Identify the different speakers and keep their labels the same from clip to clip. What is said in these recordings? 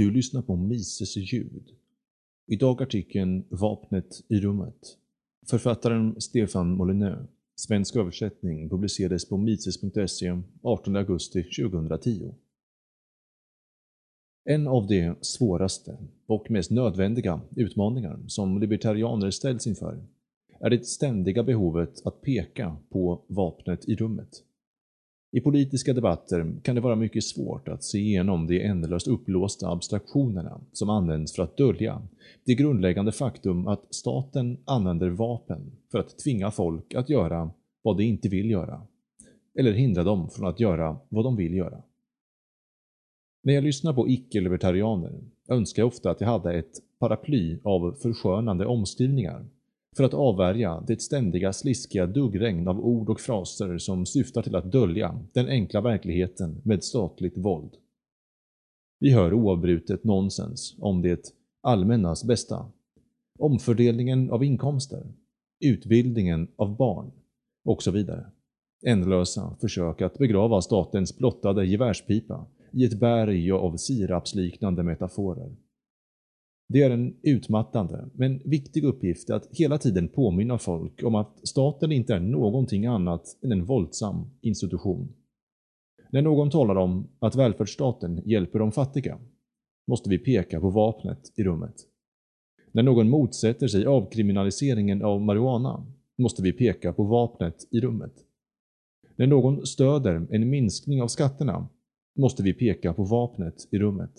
Speaker 1: Du lyssnar på Mises ljud. Idag artikeln Vapnet i rummet. Författaren Stefan Molineux. Svensk översättning publicerades på mises.se 18 augusti 2010. En av de svåraste och mest nödvändiga utmaningar som libertarianer ställs inför är det ständiga behovet att peka på vapnet i rummet. I politiska debatter kan det vara mycket svårt att se igenom de ändlöst upplåsta abstraktionerna som används för att dölja det grundläggande faktum att staten använder vapen för att tvinga folk att göra vad de inte vill göra, eller hindra dem från att göra vad de vill göra. När jag lyssnar på icke-libertarianer önskar jag ofta att jag hade ett paraply av förskönande omskrivningar för att avvärja det ständiga sliskiga duggregn av ord och fraser som syftar till att dölja den enkla verkligheten med statligt våld. Vi hör oavbrutet nonsens om det allmännas bästa, omfördelningen av inkomster, utbildningen av barn och så vidare. Ändlösa försök att begrava statens blottade gevärspipa i ett berg av sirapsliknande metaforer. Det är en utmattande, men viktig uppgift att hela tiden påminna folk om att staten inte är någonting annat än en våldsam institution. När någon talar om att välfärdsstaten hjälper de fattiga, måste vi peka på vapnet i rummet. När någon motsätter sig avkriminaliseringen av marijuana, måste vi peka på vapnet i rummet. När någon stöder en minskning av skatterna, måste vi peka på vapnet i rummet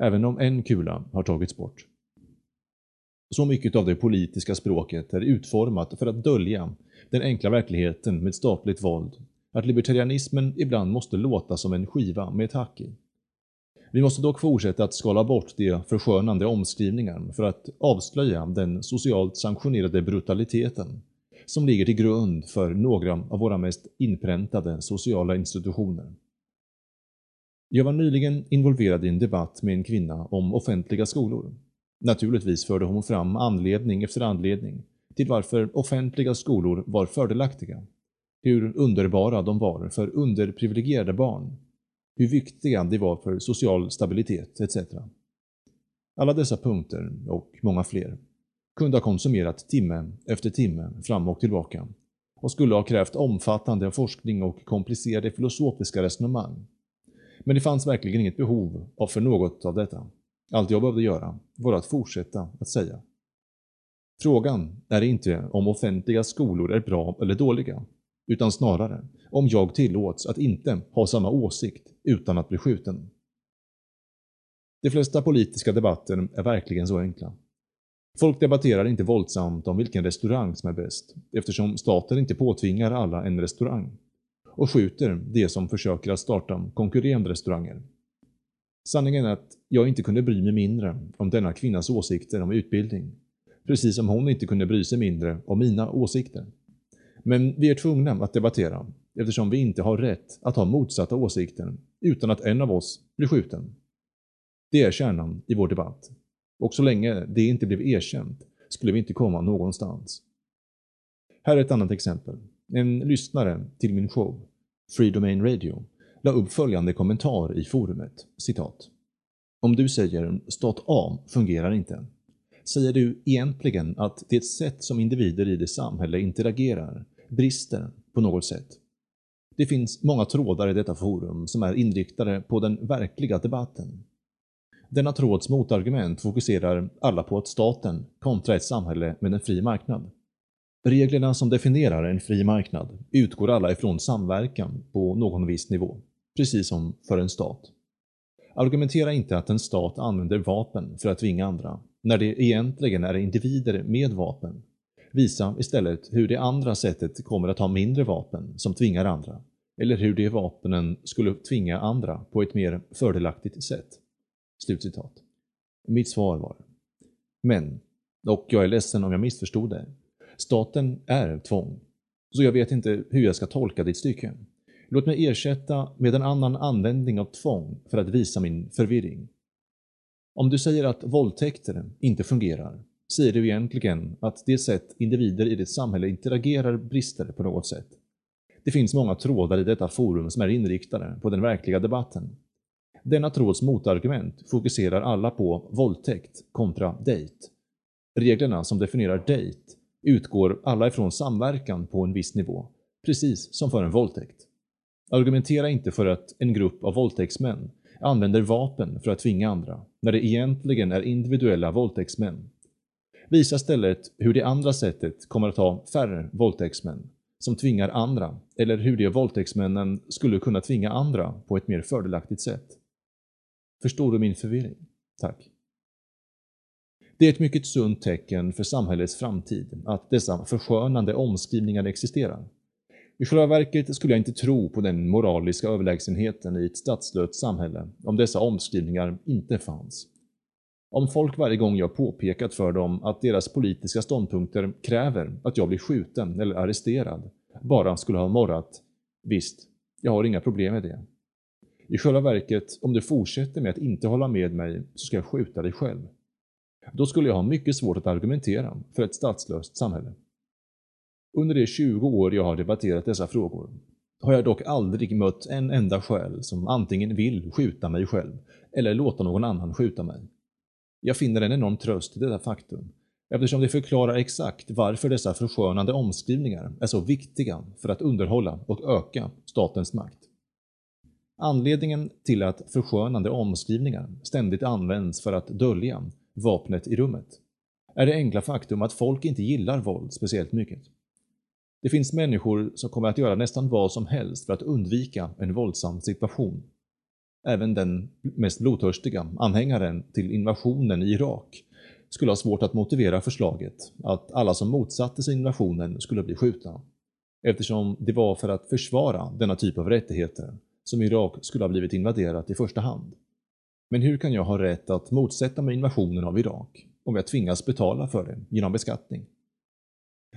Speaker 1: även om en kula har tagits bort. Så mycket av det politiska språket är utformat för att dölja den enkla verkligheten med statligt våld, att libertarianismen ibland måste låta som en skiva med ett hack i. Vi måste dock fortsätta att skala bort de förskönande omskrivningar för att avslöja den socialt sanktionerade brutaliteten som ligger till grund för några av våra mest inpräntade sociala institutioner. Jag var nyligen involverad i en debatt med en kvinna om offentliga skolor. Naturligtvis förde hon fram anledning efter anledning till varför offentliga skolor var fördelaktiga. Hur underbara de var för underprivilegierade barn. Hur viktiga de var för social stabilitet etc. Alla dessa punkter, och många fler, kunde ha konsumerat timme efter timme fram och tillbaka och skulle ha krävt omfattande forskning och komplicerade filosofiska resonemang men det fanns verkligen inget behov av för något av detta. Allt jag behövde göra var att fortsätta att säga. Frågan är inte om offentliga skolor är bra eller dåliga, utan snarare om jag tillåts att inte ha samma åsikt utan att bli skjuten. De flesta politiska debatter är verkligen så enkla. Folk debatterar inte våldsamt om vilken restaurang som är bäst, eftersom staten inte påtvingar alla en restaurang och skjuter de som försöker att starta konkurrerande restauranger. Sanningen är att jag inte kunde bry mig mindre om denna kvinnas åsikter om utbildning, precis som hon inte kunde bry sig mindre om mina åsikter. Men vi är tvungna att debattera, eftersom vi inte har rätt att ha motsatta åsikter utan att en av oss blir skjuten. Det är kärnan i vår debatt. Och så länge det inte blev erkänt skulle vi inte komma någonstans. Här är ett annat exempel. En lyssnare till min show, Free Domain Radio, la upp följande kommentar i forumet, citat. Om du säger stat A fungerar inte, säger du egentligen att det sätt som individer i det samhälle interagerar brister på något sätt. Det finns många trådar i detta forum som är inriktade på den verkliga debatten. Denna tråds motargument fokuserar alla på att staten kontra ett samhälle med en fri marknad. Reglerna som definierar en fri marknad utgår alla ifrån samverkan på någon viss nivå, precis som för en stat. Argumentera inte att en stat använder vapen för att tvinga andra, när det egentligen är individer med vapen. Visa istället hur det andra sättet kommer att ha mindre vapen som tvingar andra, eller hur de vapnen skulle tvinga andra på ett mer fördelaktigt sätt.” Slutcitat. Mitt svar var Men, och jag är ledsen om jag missförstod det, Staten är tvång. Så jag vet inte hur jag ska tolka ditt stycke. Låt mig ersätta med en annan användning av tvång för att visa min förvirring. Om du säger att våldtäkter inte fungerar, säger du egentligen att det sätt individer i ditt samhälle interagerar brister på något sätt. Det finns många trådar i detta forum som är inriktade på den verkliga debatten. Denna tråds motargument fokuserar alla på våldtäkt kontra dejt. Reglerna som definierar dejt utgår alla ifrån samverkan på en viss nivå, precis som för en våldtäkt. Argumentera inte för att en grupp av våldtäktsmän använder vapen för att tvinga andra, när det egentligen är individuella våldtäktsmän. Visa istället hur det andra sättet kommer att ha färre våldtäktsmän, som tvingar andra, eller hur de våldtäktsmännen skulle kunna tvinga andra på ett mer fördelaktigt sätt. Förstår du min förvirring? Tack. Det är ett mycket sunt tecken för samhällets framtid att dessa förskönande omskrivningar existerar. I själva verket skulle jag inte tro på den moraliska överlägsenheten i ett statslöst samhälle om dessa omskrivningar inte fanns. Om folk varje gång jag påpekat för dem att deras politiska ståndpunkter kräver att jag blir skjuten eller arresterad bara skulle ha morrat “Visst, jag har inga problem med det. I själva verket, om du fortsätter med att inte hålla med mig så ska jag skjuta dig själv. Då skulle jag ha mycket svårt att argumentera för ett statslöst samhälle. Under de 20 år jag har debatterat dessa frågor har jag dock aldrig mött en enda själ som antingen vill skjuta mig själv eller låta någon annan skjuta mig. Jag finner en enorm tröst i detta faktum, eftersom det förklarar exakt varför dessa förskönande omskrivningar är så viktiga för att underhålla och öka statens makt. Anledningen till att förskönande omskrivningar ständigt används för att dölja vapnet i rummet är det enkla faktum att folk inte gillar våld speciellt mycket. Det finns människor som kommer att göra nästan vad som helst för att undvika en våldsam situation. Även den mest blodtörstiga anhängaren till invasionen i Irak skulle ha svårt att motivera förslaget att alla som motsatte sig invasionen skulle bli skjutna, eftersom det var för att försvara denna typ av rättigheter som Irak skulle ha blivit invaderat i första hand. Men hur kan jag ha rätt att motsätta mig invasionen av Irak om jag tvingas betala för det genom beskattning?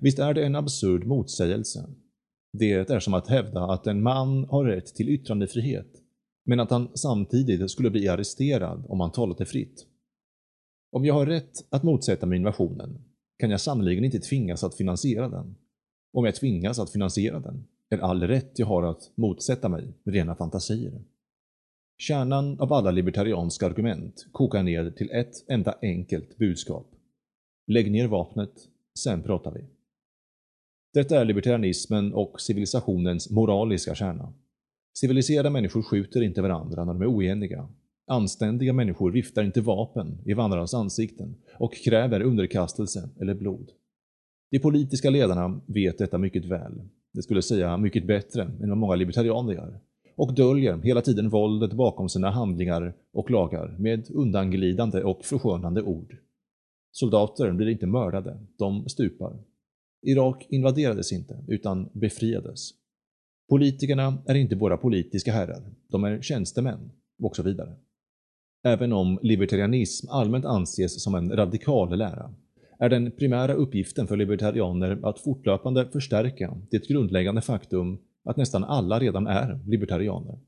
Speaker 1: Visst är det en absurd motsägelse? Det är som att hävda att en man har rätt till yttrandefrihet, men att han samtidigt skulle bli arresterad om han talade fritt. Om jag har rätt att motsätta mig invasionen kan jag sannerligen inte tvingas att finansiera den. Om jag tvingas att finansiera den är all rätt jag har att motsätta mig rena fantasier. Kärnan av alla libertarianska argument kokar ner till ett enda enkelt budskap. Lägg ner vapnet, sen pratar vi. Detta är libertarianismen och civilisationens moraliska kärna. Civiliserade människor skjuter inte varandra när de är oeniga. Anständiga människor viftar inte vapen i vandrarnas ansikten och kräver underkastelse eller blod. De politiska ledarna vet detta mycket väl. Det skulle säga mycket bättre än vad många libertarianer gör. Och döljer hela tiden våldet bakom sina handlingar och lagar med undanglidande och förskönande ord. Soldater blir inte mördade, de stupar. Irak invaderades inte, utan befriades. Politikerna är inte våra politiska herrar, de är tjänstemän, och så vidare. Även om libertarianism allmänt anses som en radikal lära, är den primära uppgiften för libertarianer att fortlöpande förstärka det grundläggande faktum att nästan alla redan är libertarianer.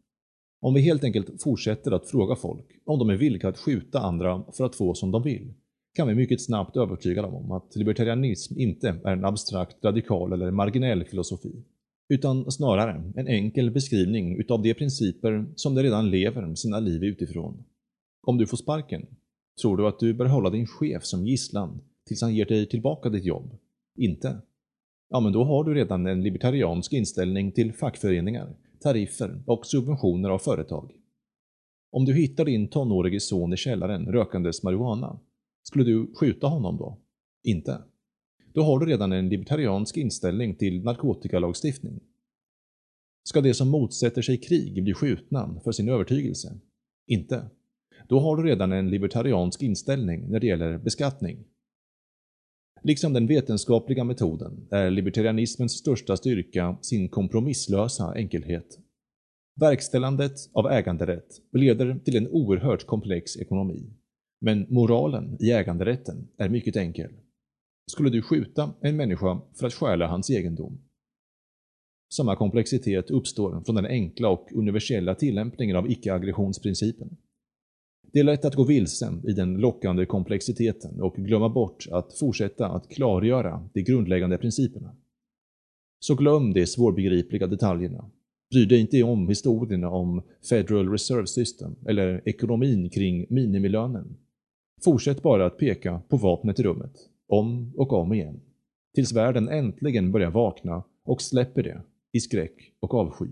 Speaker 1: Om vi helt enkelt fortsätter att fråga folk om de är villiga att skjuta andra för att få som de vill, kan vi mycket snabbt övertyga dem om att libertarianism inte är en abstrakt, radikal eller marginell filosofi, utan snarare en enkel beskrivning utav de principer som de redan lever sina liv utifrån. Om du får sparken, tror du att du bör hålla din chef som gisslan tills han ger dig tillbaka ditt jobb? Inte? Ja, men då har du redan en libertariansk inställning till fackföreningar, tariffer och subventioner av företag. Om du hittar din tonårige son i källaren rökandes marijuana, skulle du skjuta honom då? Inte. Då har du redan en libertariansk inställning till narkotikalagstiftning. Ska de som motsätter sig krig bli skjutna för sin övertygelse? Inte. Då har du redan en libertariansk inställning när det gäller beskattning. Liksom den vetenskapliga metoden är libertarianismens största styrka sin kompromisslösa enkelhet. Verkställandet av äganderätt leder till en oerhört komplex ekonomi. Men moralen i äganderätten är mycket enkel. Skulle du skjuta en människa för att stjäla hans egendom? Samma komplexitet uppstår från den enkla och universella tillämpningen av icke-aggressionsprincipen. Det är lätt att gå vilse i den lockande komplexiteten och glömma bort att fortsätta att klargöra de grundläggande principerna. Så glöm de svårbegripliga detaljerna. Bry dig inte om historierna om Federal Reserve System eller ekonomin kring minimilönen. Fortsätt bara att peka på vapnet i rummet, om och om igen, tills världen äntligen börjar vakna och släpper det i skräck och avsky.